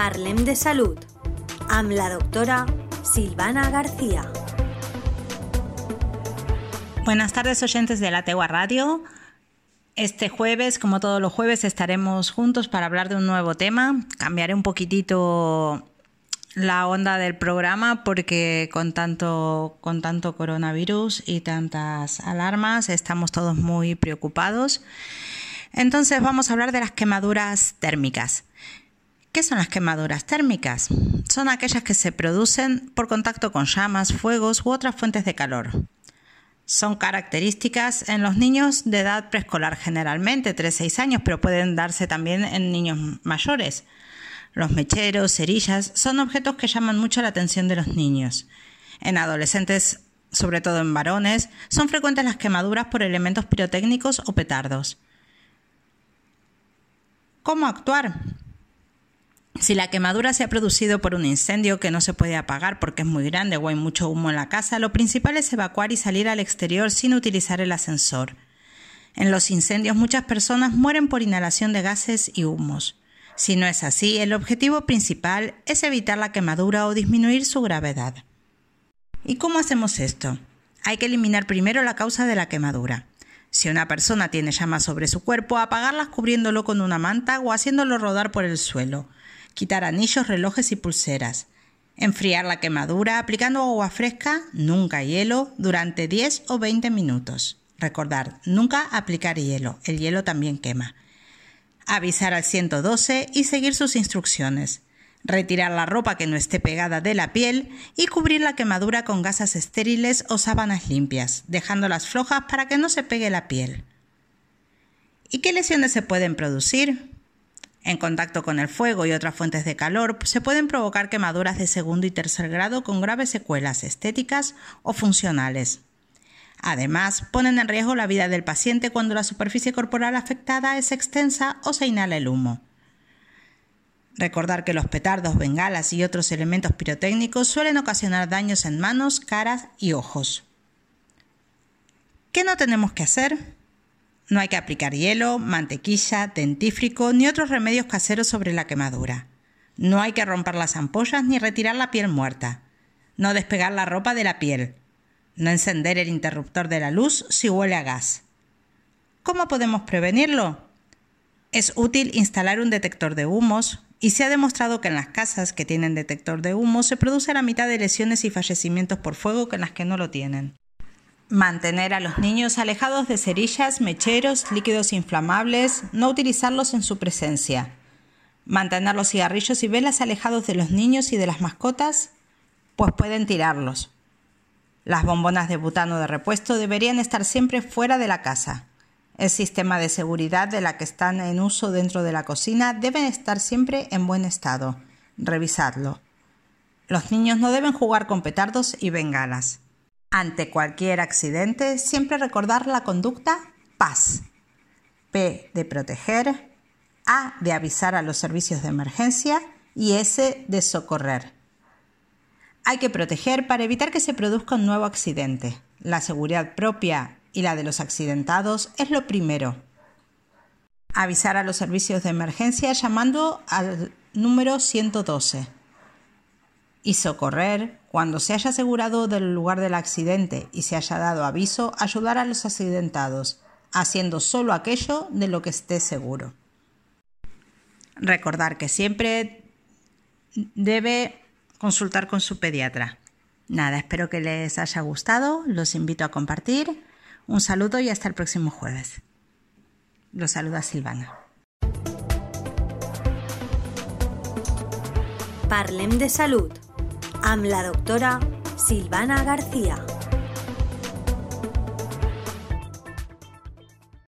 Parlem de Salud amb la doctora Silvana García. Buenas tardes oyentes de la Tegua Radio. Este jueves, como todos los jueves, estaremos juntos para hablar de un nuevo tema. Cambiaré un poquitito la onda del programa porque con tanto, con tanto coronavirus y tantas alarmas estamos todos muy preocupados. Entonces vamos a hablar de las quemaduras térmicas. ¿Qué son las quemaduras térmicas? Son aquellas que se producen por contacto con llamas, fuegos u otras fuentes de calor. Son características en los niños de edad preescolar generalmente, 3-6 años, pero pueden darse también en niños mayores. Los mecheros, cerillas, son objetos que llaman mucho la atención de los niños. En adolescentes, sobre todo en varones, son frecuentes las quemaduras por elementos pirotécnicos o petardos. ¿Cómo actuar? Si la quemadura se ha producido por un incendio que no se puede apagar porque es muy grande o hay mucho humo en la casa, lo principal es evacuar y salir al exterior sin utilizar el ascensor. En los incendios muchas personas mueren por inhalación de gases y humos. Si no es así, el objetivo principal es evitar la quemadura o disminuir su gravedad. ¿Y cómo hacemos esto? Hay que eliminar primero la causa de la quemadura. Si una persona tiene llamas sobre su cuerpo, apagarlas cubriéndolo con una manta o haciéndolo rodar por el suelo quitar anillos, relojes y pulseras, enfriar la quemadura aplicando agua fresca, nunca hielo, durante 10 o 20 minutos. Recordar, nunca aplicar hielo, el hielo también quema. Avisar al 112 y seguir sus instrucciones. Retirar la ropa que no esté pegada de la piel y cubrir la quemadura con gasas estériles o sábanas limpias, dejándolas flojas para que no se pegue la piel. ¿Y qué lesiones se pueden producir? En contacto con el fuego y otras fuentes de calor se pueden provocar quemaduras de segundo y tercer grado con graves secuelas estéticas o funcionales. Además, ponen en riesgo la vida del paciente cuando la superficie corporal afectada es extensa o se inhala el humo. Recordar que los petardos, bengalas y otros elementos pirotécnicos suelen ocasionar daños en manos, caras y ojos. ¿Qué no tenemos que hacer? No hay que aplicar hielo, mantequilla, dentífrico ni otros remedios caseros sobre la quemadura. No hay que romper las ampollas ni retirar la piel muerta. No despegar la ropa de la piel. No encender el interruptor de la luz si huele a gas. ¿Cómo podemos prevenirlo? Es útil instalar un detector de humos y se ha demostrado que en las casas que tienen detector de humo se produce la mitad de lesiones y fallecimientos por fuego que en las que no lo tienen. Mantener a los niños alejados de cerillas, mecheros, líquidos inflamables, no utilizarlos en su presencia. Mantener los cigarrillos y velas alejados de los niños y de las mascotas, pues pueden tirarlos. Las bombonas de butano de repuesto deberían estar siempre fuera de la casa. El sistema de seguridad de la que están en uso dentro de la cocina debe estar siempre en buen estado. Revisadlo. Los niños no deben jugar con petardos y bengalas. Ante cualquier accidente, siempre recordar la conducta paz. P de proteger, A de avisar a los servicios de emergencia y S de socorrer. Hay que proteger para evitar que se produzca un nuevo accidente. La seguridad propia y la de los accidentados es lo primero. Avisar a los servicios de emergencia llamando al número 112 y socorrer cuando se haya asegurado del lugar del accidente y se haya dado aviso, ayudar a los accidentados, haciendo solo aquello de lo que esté seguro. Recordar que siempre debe consultar con su pediatra. Nada, espero que les haya gustado, los invito a compartir. Un saludo y hasta el próximo jueves. Los saluda Silvana. Parlem de Salud amb la doctora Silvana García.